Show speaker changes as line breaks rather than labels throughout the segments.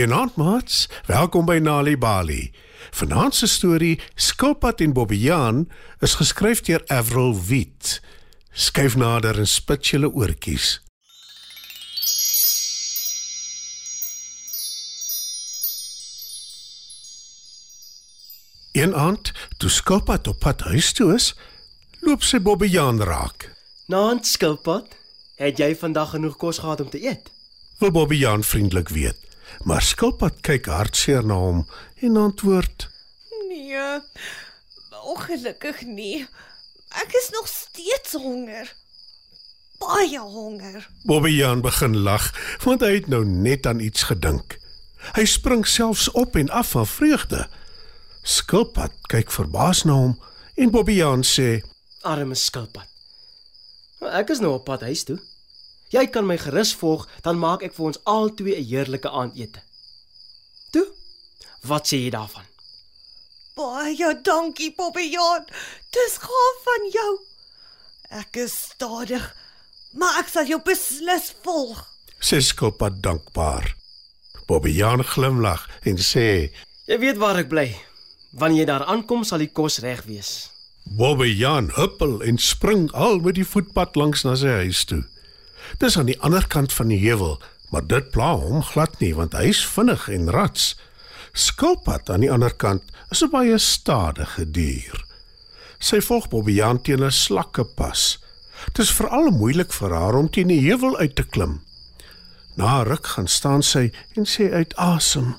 Goeienaand maats, welkom by Nali Bali. Vanaand se storie Skilpad en Bobbejaan is geskryf deur Avril Wit. Skryf nader en spit julle oortjies. Een aand, toe Skilpad op pad huis toe is, loop sy Bobbejaan raak.
Naand skilpad, het jy vandag genoeg kos gehad om te eet?
Wil Bobbejaan vriendelik weet, maar Skilpad kyk hartseer na hom en antwoord:
Nee. Ongelukkig nie. Ek is nog steeds honger. Baie honger.
Bobbejaan begin lag, want hy het nou net aan iets gedink. Hy spring selfs op en af van vreugde. Skilpad kyk verbaas na hom en Bobbejaan sê:
Arme skilpad. Ek is nou op pad huis toe. Jy kan my gerus volg, dan maak ek vir ons albei 'n heerlike aandete. Toe, wat sê jy daarvan?
Baie dankie, Bobbejaan. Dis gaaf van jou. Ek is stadig, maar ek sal jou beslis volg.
sê Skilpad dankbaar. Bobbejaan glimlag en sê:
Jy weet waar ek bly. Wanneer jy daar aankom, sal die kos reg wees.
Bobbejaan huppel en spring al met die voetpad langs na sy huis toe. Dis aan die ander kant van die heuwel, maar dit pla hom glad nie want hy's vinnig en rats. Skilpad aan die ander kant is 'n baie stadige dier. Sy volg Bobbejaan teen 'n slakkepas. Dit is veral moeilik vir haar om teen die heuwel uit te klim. Na ruk gaan staan sy en sê uit asem: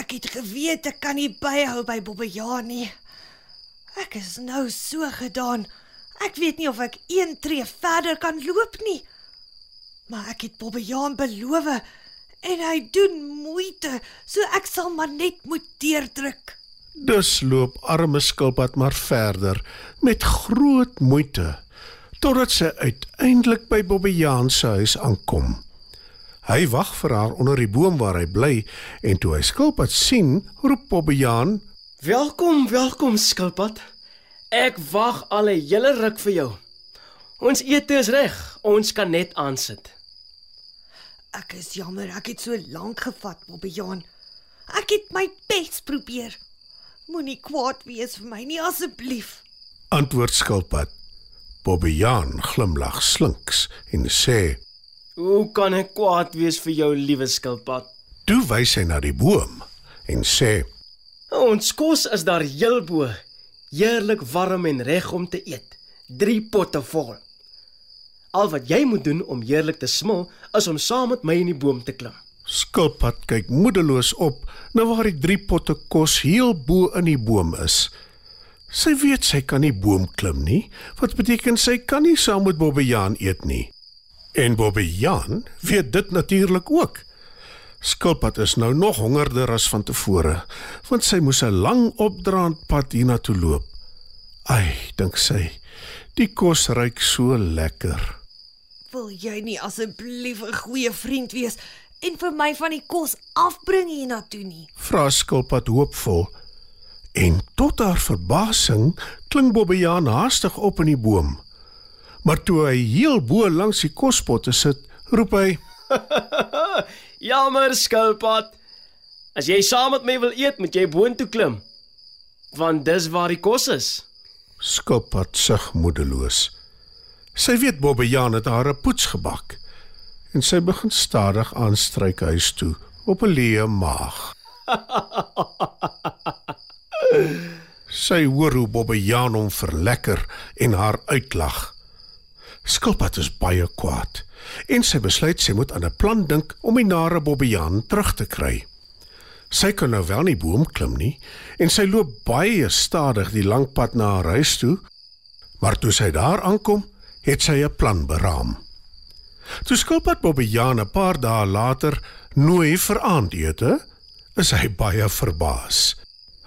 Ek het geweet ek kan nie byhou by Bobbejaan nie. Ek is nou so gedaan. Ek weet nie of ek een tree verder kan loop nie. Maar ek het Bobbejaan beloof en hy doen moeite, so ek sal maar net moet deurdruk.
Dus loop arme skilpad maar verder met groot moeite totdat sy uiteindelik by Bobbejaan se huis aankom. Hy wag vir haar onder die boom waar hy bly en toe hy skilpad sien, roep Bobbejaan:
Welkom, welkom skilpad. Ek wag al 'n hele ruk vir jou. Ons ete is reg. Ons kan net aansit.
Ek is jammer, ek het so lank gevat, Bobbejaan. Ek het my bes probeer. Moenie kwaad wees vir my nie asseblief.
Antwoord skilpad. Bobbejaan glimlag slinks en sê:
Hoe kan ek kwaad wees vir jou, liewe skilpad?
"Toe wys hy na die boom en sê:
Ons kos is daar heel bo. Heerlik warm en reg om te eet. 3 potte vol. Al wat jy moet doen om heerlik te smil, is om saam met my in die boom te klim.
Skilpad kyk moedeloos op na waar die drie potte kos heel bo in die boom is. Sy weet sy kan nie boom klim nie, wat beteken sy kan nie saam met Bobbejaan eet nie. En Bobbejaan weet dit natuurlik ook. Skilpad is nou nog hongerder as van tevore, want sy moes 'n lang opdraand pad hiernatoe loop. Ai, dink sy, die kos ruik so lekker.
Wil jy nie asseblief 'n goeie vriend wees en vir my van die kos afbring hiernatoe nie?
Vra Skilpad hoopvol. En tot haar verbasing klink Bobbejaan haastig op in die boom. Maar toe hy heel bo langs die kospotte sit, roep hy:
Jammer, skilpad. As jy saam met my wil eet, moet jy boontoe klim. Want dis waar die kos is.
Skilpad sug moedeloos. Sy weet Bobbejaan het haar 'n poets gebak en sy begin stadig aanstryk huis toe op 'n leë maag. sy hoor hoe Bobbejaan hom verlekker en haar uitlag. Skilpad is baie kwaad en sy besluit sy moet aan 'n plan dink om die nare Bobbejaan terug te kry. Sy kan nou wel nie boom klim nie en sy loop baie stadig die lang pad na haar huis toe, maar toe sy daar aankom, het sy 'n plan beraam. Toe Skilpad Bobbejaan 'n paar dae later nooi vir aandete, is hy baie verbaas.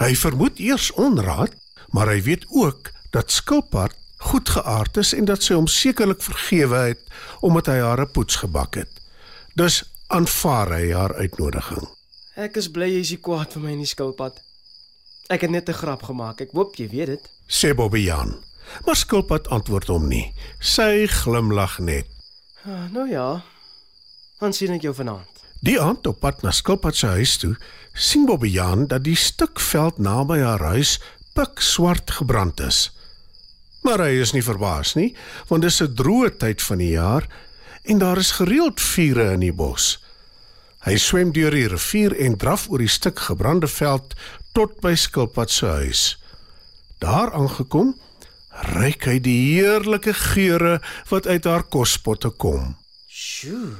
Hy vermoed eers onraad, maar hy weet ook dat Skilpad goedgeaard is en dat sy hom sekerlik vergewe het omdat hy haar 'n poets gebak het. Dus aanvaar hy haar uitnodiging.
Ek is bly jy is nie kwaad vir my nie, skilpad. Ek het net 'n grap gemaak. Ek hoop jy weet dit.
Sê Bobbejaan. Maar Skilpad antwoord hom nie. Sy glimlag net.
Ah, nou ja. Dan sien ek jou vanaand.
Die aand op pad na Skilpad se huis toe, sien Bobbejaan dat die stuk veld naby haar huis pik swart gebrand is. Maar hy is nie verbaas nie, want dis 'n droë tyd van die jaar en daar is gereeld vure in die bos. Hy swem deur die rivier en draf oor die stuk gebrande veld tot by Skilpad se huis. Daar aangekom, ruik hy die heerlike geure wat uit haar kospotte kom.
Sjoe.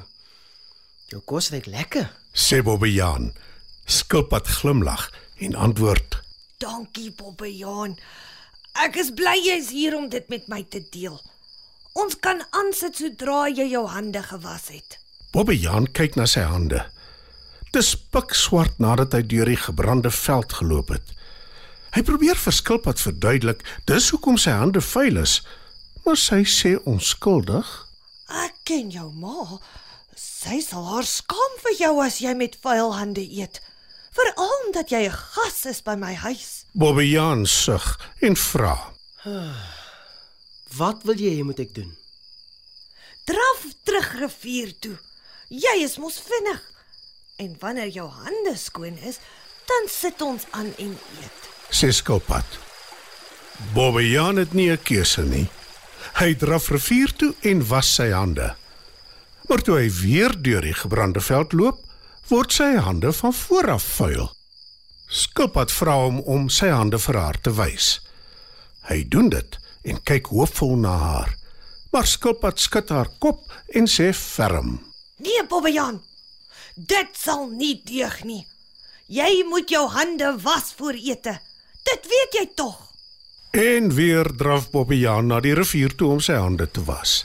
Jou kos ruik lekker.
Sê Bobbejaan. Skilpad glimlag en antwoord:
Dankie, Bobbejaan. Ek is bly jy's hier om dit met my te deel. Ons kan aansit sodra jy jou hande gewas het.
Bobbejaan kyk na sy hande. Dis pikswart nadat hy deur die gebrande veld geloop het. Hy probeer vir Skilpad verduidelik dis hoekom sy hande vuil is, maar sy sê onskuldig.
Ek ken jou ma. Sy sal haar skaam vir jou as jy met vuil hande eet. Veral omdat jy 'n gas is by my huis.
Bobbejaan sug en vra:
Wat wil jy hê moet ek doen?
Draf terug rivier toe. Jy is mos vinnig. En wanneer jou hande skoon is, dan sit ons aan en eet.
sê Skilpad. Bobbejaan het nie 'n keuse nie. Hy draf rivier toe en was sy hande. Maar toe hy weer deur die gebrande veld loop, word sy hande van voor af vuil. Skilpad vra hom om sy hande vir haar te wys. Hy doen dit en kyk hoopvol na haar. Maar Skilpad skud haar kop en sê ferm:
Nee, Bobbejaan. Dit sal nie deug nie. Jy moet jou hande was voor ete. Dit weet jy tog.
En weer draf Bobbejaan na die rivier toe om sy hande te was.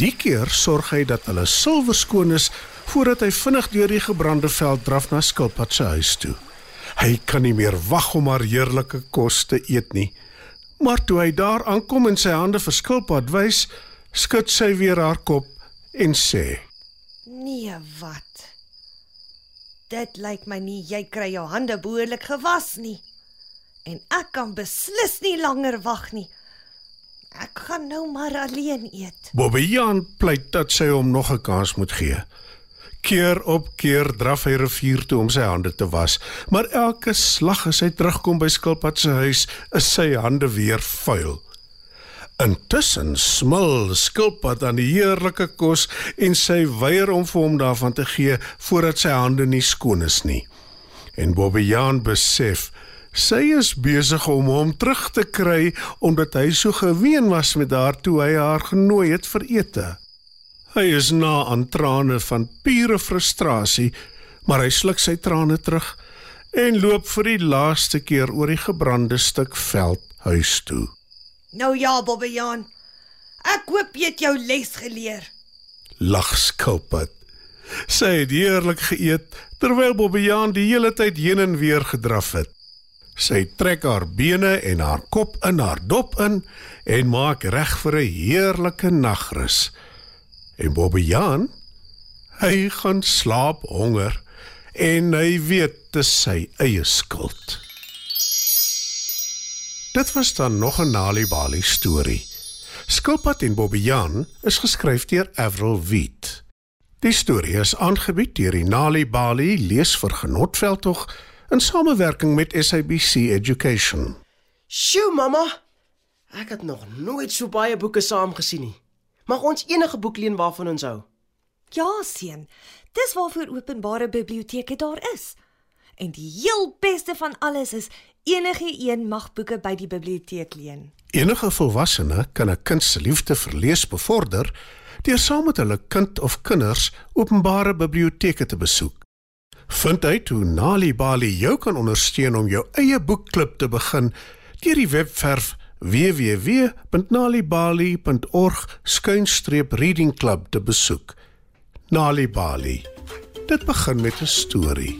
Die keer sorg hy dat hulle silwerskoon is voordat hy vinnig deur die gebrande veld draf na Skilpad se huis toe. Hy kan nie meer wag om haar heerlike kos te eet nie. Maar toe hy daar aankom en sy hande vir Skilpad wys, skud sy weer haar kop en sê:
Nee, wat? Dit lyk my nie jy kry jou hande behoorlik gewas nie. En ek kan beslis nie langer wag nie. Ek gaan nou maar alleen eet.
Bobbejaan pleit dat sy hom nog 'n kans moet gee. Keer op keer draf hy rivier toe om sy hande te was, maar elke slag as hy terugkom by Skilpad se huis, is sy hande weer vuil. Intussen smil Skilpad aan die heerlike kos en sy weier om vir hom daarvan te gee voordat sy hande nie skoon is nie. En Bobbejaan besef sy is besig om hom terug te kry omdat hy so geween was met haar toe hy haar genooi het vir ete. Hy is na aan trane van pure frustrasie, maar hy sluk sy trane terug en loop vir die laaste keer oor die gebrande stuk veld huis toe.
Nou ja, Bobbejaan. Ek hoop jy het jou les geleer.
Lag Skilpad. Sy het heerlik geëet terwyl Bobbejaan die hele tyd heen en weer gedraf het. Sy trek haar bene en haar kop in haar dop in en maak reg vir 'n heerlike nagrus. En Bobbejaan, hy gaan slaap honger en hy weet dit is sy eie skuld. Dit was dan nog 'n Nali Bali storie. Skilpad en Bobbejaan is geskryf deur Avril Wheat. Die storie is aangebied deur die Nali Bali leesvergenotveldtog in samewerking met SABC Education.
Sjoe, mamma. Ek het nog nooit so baie boeke saam gesien nie. Mag ons enige boek leen waarvan ons hou?
Ja, seun. Dis waarvoor openbare biblioteke daar is. En die heel beste van alles is enige een mag boeke by die biblioteek leen.
Enige volwassene kan 'n kind se liefde vir lees bevorder deur saam met hulle kind of kinders openbare biblioteke te besoek. Vind uit hoe Nali Bali jou kan ondersteun om jou eie boekklub te begin deur die webwerf www.nalibali.org/reading club te besoek. Nali Bali. Dit begin met 'n storie.